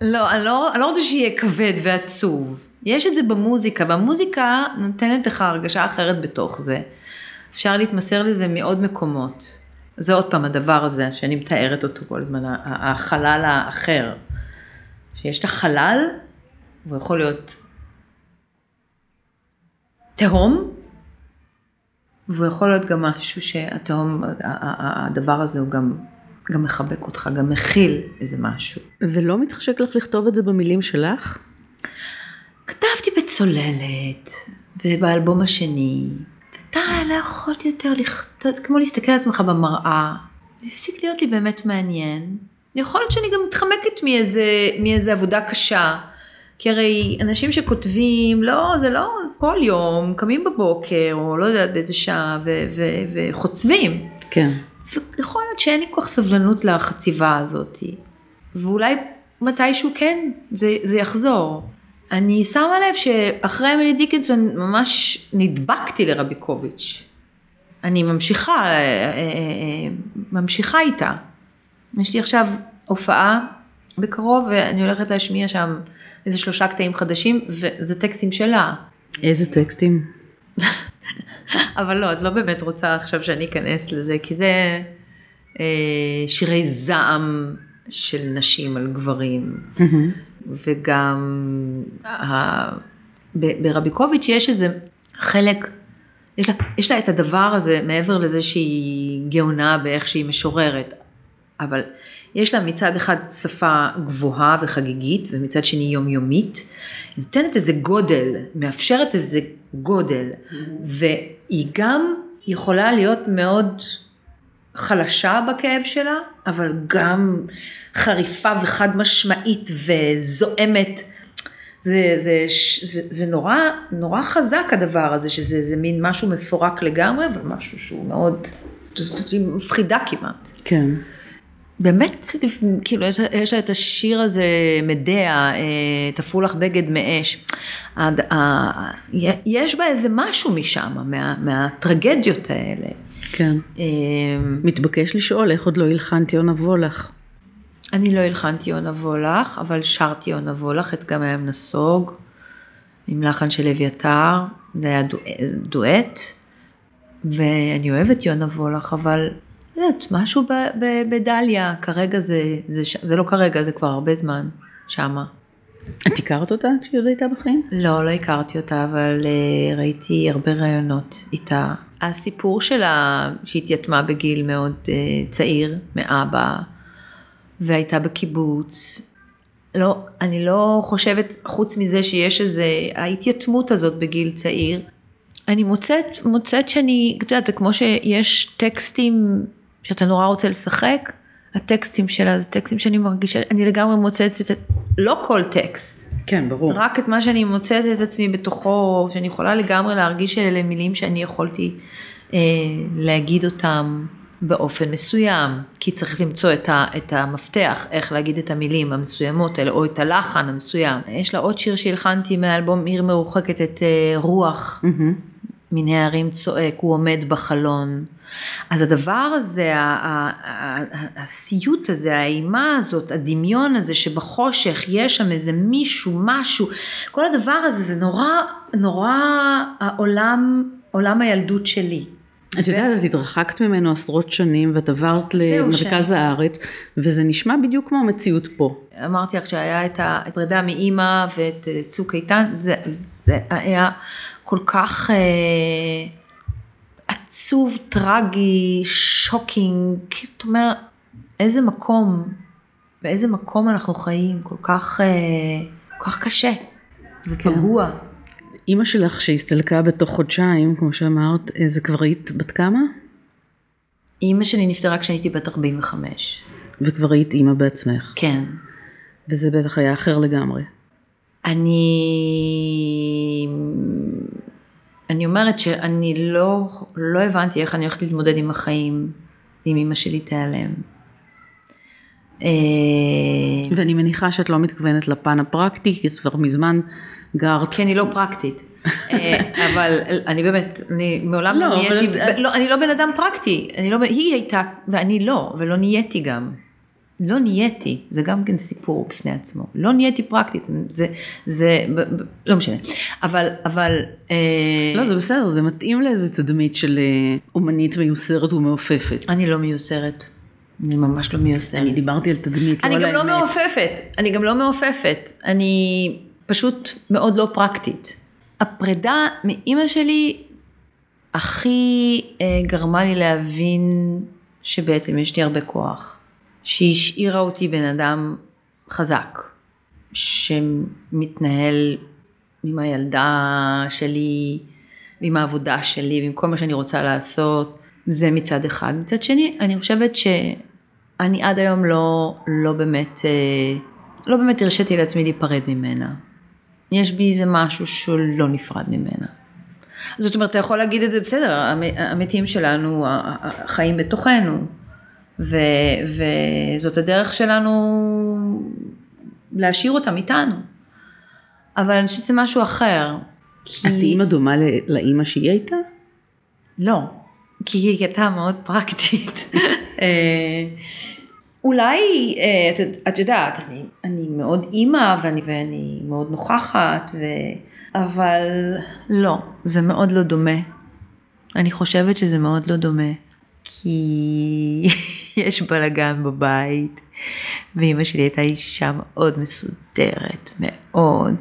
לא, אני לא, אני לא רוצה שיהיה כבד ועצוב. יש את זה במוזיקה, והמוזיקה נותנת לך הרגשה אחרת בתוך זה. אפשר להתמסר לזה מעוד מקומות. זה עוד פעם הדבר הזה שאני מתארת אותו כל הזמן, החלל האחר. שיש את החלל, והוא יכול להיות תהום, והוא יכול להיות גם משהו שהתהום, הדבר הזה הוא גם, גם מחבק אותך, גם מכיל איזה משהו. ולא מתחשק לך לכתוב את זה במילים שלך? כתבתי בצוללת, ובאלבום השני, ודי, לא יכולתי יותר לכתוב, זה כמו להסתכל על עצמך במראה. זה הפסיק להיות לי באמת מעניין. יכול להיות שאני גם מתחמקת מאיזה, מאיזה עבודה קשה. כי הרי אנשים שכותבים, לא, זה לא, כל יום, קמים בבוקר, או לא יודעת באיזה שעה, ו- ו- וחוצבים. כן. ויכול להיות שאין לי כל כך סבלנות לחציבה הזאת. ואולי מתישהו כן, זה, זה יחזור. אני שמה לב שאחרי אמילי דיקנסון ממש נדבקתי לרביקוביץ'. אני ממשיכה, אה, אה, אה, ממשיכה איתה. יש לי עכשיו הופעה בקרוב ואני הולכת להשמיע שם איזה שלושה קטעים חדשים וזה טקסטים שלה. איזה טקסטים? *laughs* אבל לא, את לא באמת רוצה עכשיו שאני אכנס לזה, כי זה אה, שירי זעם של נשים על גברים. וגם ה... ב- ברביקוביץ' יש איזה חלק, יש לה, יש לה את הדבר הזה מעבר לזה שהיא גאונה באיך שהיא משוררת, אבל יש לה מצד אחד שפה גבוהה וחגיגית ומצד שני יומיומית, נותנת איזה גודל, מאפשרת איזה גודל, והיא גם יכולה להיות מאוד חלשה בכאב שלה, אבל גם חריפה וחד משמעית וזועמת. זה, זה, זה, זה נורא, נורא חזק הדבר הזה, שזה זה מין משהו מפורק לגמרי, אבל משהו שהוא מאוד, זאת מפחידה כמעט. כן. באמת, כאילו, יש, יש לה את השיר הזה, מדע, אה, תפרו לך בגד מאש. הד- ה- יש בה איזה משהו משם, מה, מהטרגדיות האלה. כן. אה, מתבקש לשאול איך עוד לא הלחנתי יונה וולך. אני לא הלחנתי יונה וולך, אבל שרתי יונה וולך, את גם הים נסוג, עם לחן של אביתר, זה היה דו, דואט, ואני אוהבת יונה וולך, אבל יודעת, משהו ב, ב, בדליה, כרגע זה, זה, ש- זה לא כרגע, זה כבר הרבה זמן, שמה. את הכרת אותה כשהיא עוד הייתה בחיים? לא, לא הכרתי אותה, אבל uh, ראיתי הרבה ראיונות איתה. הסיפור שלה, שהתייתמה בגיל מאוד uh, צעיר מאבא, והייתה בקיבוץ. לא, אני לא חושבת, חוץ מזה שיש איזה, ההתייתמות הזאת בגיל צעיר. אני מוצאת, מוצאת שאני, את יודעת, זה כמו שיש טקסטים שאתה נורא רוצה לשחק, הטקסטים שלה זה טקסטים שאני מרגישה, אני לגמרי מוצאת את, לא כל טקסט, כן, ברור. רק את מה שאני מוצאת את עצמי בתוכו, שאני יכולה לגמרי להרגיש שאלה מילים שאני יכולתי אה, להגיד אותם באופן מסוים, כי צריך למצוא את, ה, את המפתח, איך להגיד את המילים המסוימות האלה, או את הלחן המסוים. יש לה עוד שיר שהלחנתי מאלבום עיר מרוחקת, את אה, רוח. מהמם. מן הערים צועק, הוא עומד בחלון. אז הדבר הזה, הסיוט הזה, האימה הזאת, הדמיון הזה שבחושך יש שם איזה מישהו, משהו, כל הדבר הזה זה נורא, נורא העולם, עולם הילדות שלי. את יודעת, את התרחקת ממנו עשרות שנים ואת עברת למרכז הארץ, וזה נשמע בדיוק כמו המציאות פה. אמרתי לך שהיה את הפרידה מאימא ואת אה, צוק איתן, זה, זה היה כל כך אה, עצוב, טרגי, שוקינג, כאילו, אתה אומר, איזה מקום, באיזה מקום אנחנו חיים, כל כך, אה, כל כך קשה ופגוע. אימא שלך שהסתלקה בתוך חודשיים, כמו שאמרת, אה, זה כבר היית בת כמה? אימא שלי נפטרה כשהייתי בת 45. וכבר היית אימא בעצמך. כן. וזה בטח היה אחר לגמרי. אני, אני אומרת שאני לא, לא הבנתי איך אני הולכת להתמודד עם החיים אם אמא שלי תיעלם. אה, ואני מניחה שאת לא מתכוונת לפן הפרקטי, כי כבר מזמן גרת. כי אני לא פרקטית. אה, אבל אני באמת, אני מעולם לא, לא נהייתי, את- לא, אני לא בן אדם פרקטי, אני לא, היא הייתה ואני לא, ולא נהייתי גם. לא נהייתי, זה גם כן סיפור בפני עצמו. לא נהייתי פרקטית, זה, זה, לא משנה. אבל, אבל, אה, לא, זה בסדר, זה מתאים לאיזה תדמית של אה, אומנית מיוסרת ומעופפת. אני לא מיוסרת. אני ממש לא מיוסרת. אני דיברתי על תדמית, לא אני על גם לא האמת. מעופפת, אני גם לא מעופפת, אני פשוט מאוד לא פרקטית. הפרידה מאימא שלי הכי אה, גרמה לי להבין שבעצם יש לי הרבה כוח. שהיא השאירה אותי בן אדם חזק, שמתנהל עם הילדה שלי, ועם העבודה שלי, ועם כל מה שאני רוצה לעשות, זה מצד אחד. מצד שני, אני חושבת שאני עד היום לא, לא באמת, אה, לא באמת הרשיתי לעצמי להיפרד ממנה. יש בי איזה משהו שהוא לא נפרד ממנה. זאת אומרת, אתה יכול להגיד את זה בסדר, המ- המתים שלנו חיים בתוכנו, ו, וזאת הדרך שלנו להשאיר אותם איתנו. אבל אני חושבת שזה משהו אחר. כי... את אימא דומה לאימא שהיא הייתה? לא, כי היא הייתה מאוד פרקטית. *laughs* אה, אולי, אה, את, את יודעת, אני, אני מאוד אימא ואני, ואני מאוד נוכחת, ו... אבל לא, זה מאוד לא דומה. אני חושבת שזה מאוד לא דומה, כי *laughs* יש בלאגן בבית, ואימא שלי הייתה אישה מאוד מסודרת, מאוד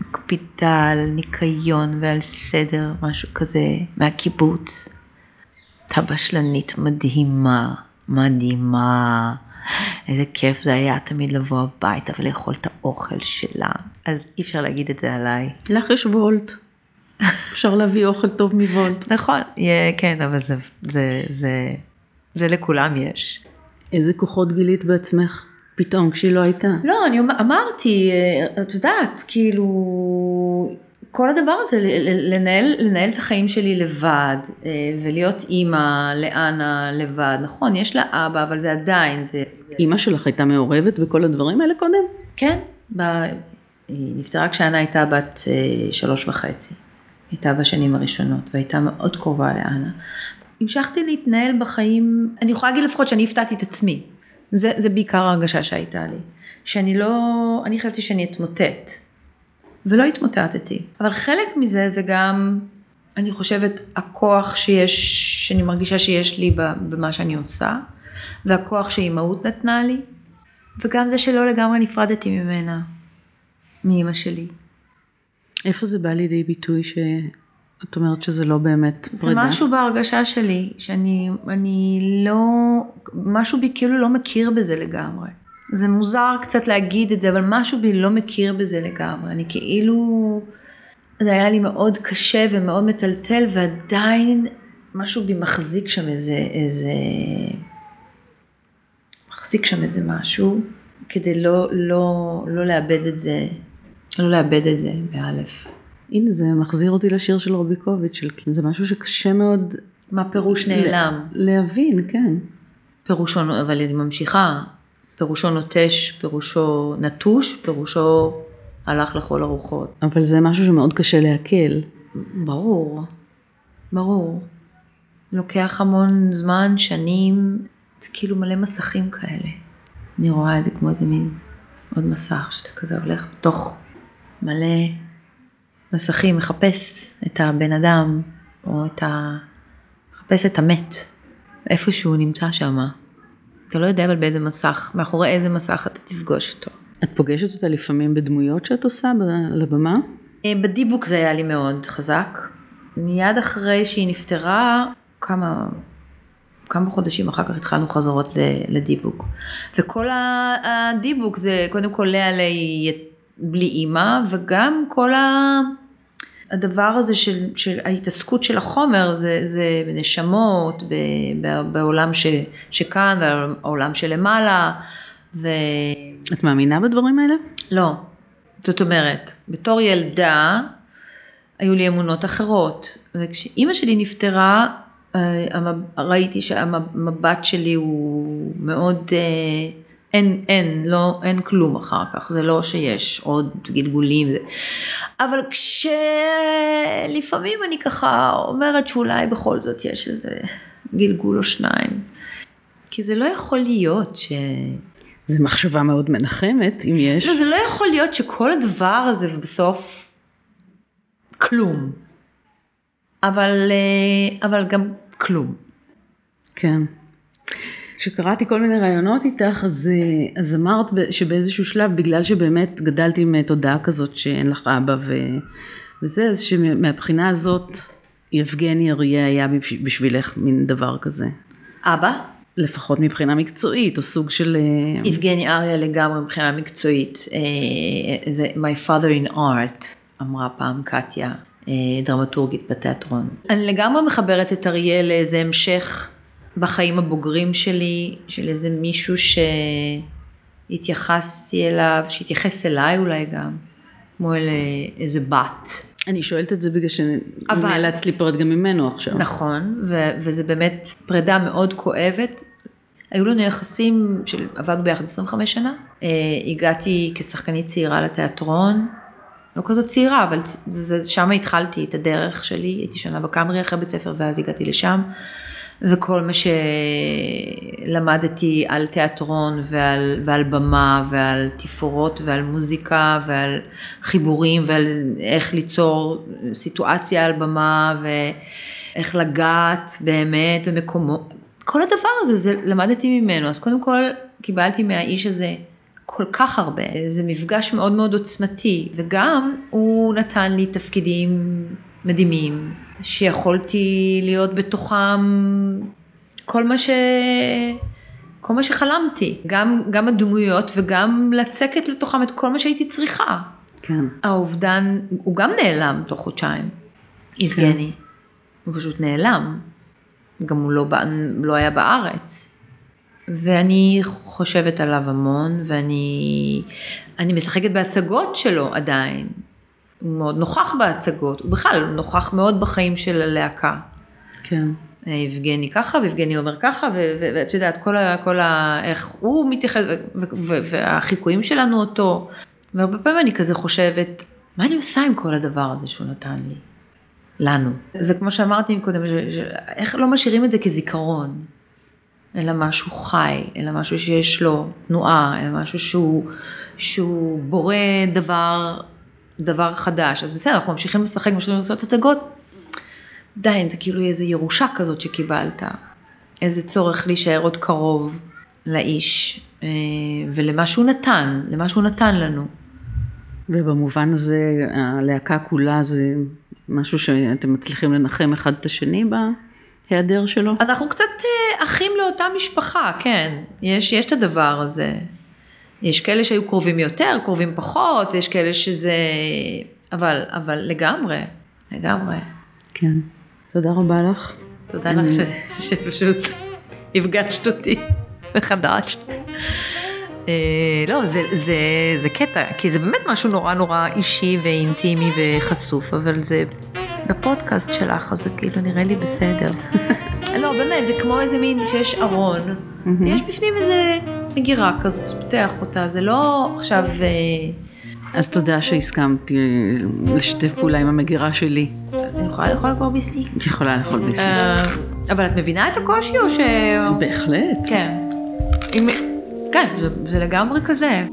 מקפידה על ניקיון ועל סדר, משהו כזה, מהקיבוץ. הייתה בשלנית מדהימה, מדהימה. איזה כיף זה היה תמיד לבוא הביתה ולאכול את האוכל שלה. אז אי אפשר להגיד את זה עליי. לך יש וולט. אפשר להביא אוכל טוב מוולט. נכון, יהיה- כן, אבל זה, זה, זה, זה לכולם יש. איזה כוחות גילית בעצמך? פתאום כשהיא לא הייתה. לא, אני אמרתי, אה, את יודעת, כאילו, כל הדבר הזה, לנהל, לנהל את החיים שלי לבד, אה, ולהיות אימא לאנה לבד, נכון, יש לה אבא, אבל זה עדיין, זה, זה אימא שלך הייתה מעורבת בכל הדברים האלה קודם? כן, ב... היא נפטרה כשאנה הייתה בת אה, שלוש וחצי. הייתה בשנים הראשונות, והייתה מאוד קרובה לאנה. המשכתי להתנהל בחיים, אני יכולה להגיד לפחות שאני הפתעתי את עצמי. זה, זה בעיקר ההרגשה שהייתה לי. שאני לא, אני חשבתי שאני אתמוטט. ולא התמוטטתי. אבל חלק מזה זה גם, אני חושבת, הכוח שיש, שאני מרגישה שיש לי במה שאני עושה, והכוח שאימהות נתנה לי, וגם זה שלא לגמרי נפרדתי ממנה, מאימא שלי. איפה זה בא לידי ביטוי שאת אומרת שזה לא באמת זה פרידה? משהו בהרגשה שלי, שאני אני לא, משהו בי כאילו לא מכיר בזה לגמרי. זה מוזר קצת להגיד את זה, אבל משהו בי לא מכיר בזה לגמרי. אני כאילו, זה היה לי מאוד קשה ומאוד מטלטל, ועדיין משהו בי מחזיק שם איזה, איזה, מחזיק שם איזה משהו, כדי לא, לא, לא לאבד את זה, לא לאבד את זה, באלף. הנה זה מחזיר אותי לשיר של רוביקוביץ', של זה משהו שקשה מאוד מה פירוש נעלם? להבין, כן. פירושו, אבל אני ממשיכה, פירושו נוטש, פירושו נטוש, פירושו הלך לכל הרוחות. אבל זה משהו שמאוד קשה לעכל. ברור, ברור. לוקח המון זמן, שנים, כאילו מלא מסכים כאלה. אני רואה את זה כמו איזה מין עוד מסך, שאתה כזה הולך בתוך מלא מסכים, מחפש את הבן אדם, או את ה... מחפש את המת, איפה שהוא נמצא שם. אתה לא יודע אבל באיזה מסך, מאחורי איזה מסך אתה תפגוש אותו. את פוגשת אותה לפעמים בדמויות שאת עושה על הבמה? אה, בדיבוק זה היה לי מאוד חזק. מיד אחרי שהיא נפטרה, כמה, כמה חודשים אחר כך התחלנו חזרות לדיבוק. וכל הדיבוק זה קודם כל לאה לי בלי אימא, וגם כל ה... הדבר הזה של, של ההתעסקות של החומר זה, זה בנשמות, ב, ב, בעולם ש, שכאן, בעולם שלמעלה, ו... את מאמינה בדברים האלה? לא. זאת אומרת, בתור ילדה, היו לי אמונות אחרות. וכשאימא שלי נפטרה, אה, ראיתי שהמבט שלי הוא מאוד, אה, אין, אין, לא, אין כלום אחר כך, זה לא שיש עוד גלגולים. אבל כשלפעמים אני ככה אומרת שאולי בכל זאת יש איזה גלגול או שניים. כי זה לא יכול להיות ש... זו מחשבה מאוד מנחמת, אם יש. לא, זה לא יכול להיות שכל הדבר הזה בסוף כלום. אבל, אה, אבל גם כלום. כן. כשקראתי כל מיני רעיונות איתך, אז, אה, אז אמרת שבאיזשהו שלב, בגלל שבאמת גדלת עם אה, תודעה כזאת שאין לך אבא ו, וזה, אז שמהבחינה הזאת, יבגני אריה היה בשב- בשבילך מין דבר כזה. אבא, לפחות מבחינה מקצועית, או סוג של... אה, יבגני אריה לגמרי מבחינה מקצועית, זה My father in art, אמרה פעם קטיה, דרמטורגית בתיאטרון. אני לגמרי מחברת את אריה לאיזה המשך בחיים הבוגרים שלי, של איזה מישהו שהתייחסתי אליו, שהתייחס אליי אולי גם, כמו אל איזה בת. אני שואלת את זה בגלל שנאלץ להיפרד גם ממנו עכשיו. נכון, ו- וזה באמת פרידה מאוד כואבת. היו לנו יחסים של, עבדנו ביחד 25 שנה. אה, הגעתי כשחקנית צעירה לתיאטרון, לא כזאת צעירה, אבל צ- שם התחלתי את הדרך שלי, הייתי שנה בקאמרי אחרי בית ספר ואז הגעתי לשם, וכל מה שלמדתי על תיאטרון ועל, ועל במה ועל תפאורות ועל מוזיקה ועל חיבורים ועל איך ליצור סיטואציה על במה ואיך לגעת באמת במקומו, כל הדבר הזה, זה למדתי ממנו, אז קודם כל קיבלתי מהאיש הזה כל כך הרבה, זה מפגש מאוד מאוד עוצמתי, וגם הוא נתן לי תפקידים מדהימים, שיכולתי להיות בתוכם כל מה ש... כל מה שחלמתי, גם, גם הדמויות וגם לצקת לתוכם את כל מה שהייתי צריכה. כן. האובדן, הוא גם נעלם תוך חודשיים, יבגני. הוא פשוט נעלם. גם הוא לא, לא היה בארץ. ואני חושבת עליו המון, ואני אני משחקת בהצגות שלו עדיין. הוא מאוד נוכח בהצגות, הוא בכלל נוכח מאוד בחיים של הלהקה. כן. אה, יבגני ככה, ויבגני אומר ככה, ואת יודעת, כל ה... כל ה איך הוא מתייחס, והחיקויים שלנו אותו. והרבה פעמים אני כזה חושבת, מה אני עושה עם כל הדבר הזה שהוא נתן לי? לנו. זה כמו שאמרתי קודם, איך לא משאירים את זה כזיכרון, אלא משהו חי, אלא משהו שיש לו תנועה, אלא משהו שהוא, שהוא בורא דבר, דבר חדש. אז בסדר, אנחנו ממשיכים לשחק, ממשיכים לעשות הצגות, די, זה כאילו איזו ירושה כזאת שקיבלת, איזה צורך להישאר עוד קרוב לאיש אה, ולמה שהוא נתן, למה שהוא נתן לנו. ובמובן הזה הלהקה כולה זה משהו שאתם מצליחים לנחם אחד את השני בהיעדר שלו? אנחנו קצת אה, אחים לאותה משפחה, כן, יש, יש את הדבר הזה. יש כאלה שהיו קרובים יותר, קרובים פחות, יש כאלה שזה... אבל, אבל לגמרי, לגמרי. כן. תודה רבה לך. תודה לך ש, שפשוט הפגשת אותי מחדש. אה, לא, זה, זה, זה קטע, כי זה באמת משהו נורא נורא אישי ואינטימי וחשוף, אבל זה בפודקאסט שלך, אז זה כאילו נראה לי בסדר. *laughs* לא, באמת, זה כמו איזה מין שיש ארון, יש בפנים איזה מגירה כזאת, פותח אותה, זה לא עכשיו... אה, אז תודה שהסכמתי אה, לשתף פעולה עם המגירה שלי. אני יכולה לאכול כבר ביסלי? את יכולה לאכול ביסלי. אה, אבל את מבינה את הקושי או ש... בהחלט. כן. כן, זה לגמרי כזה.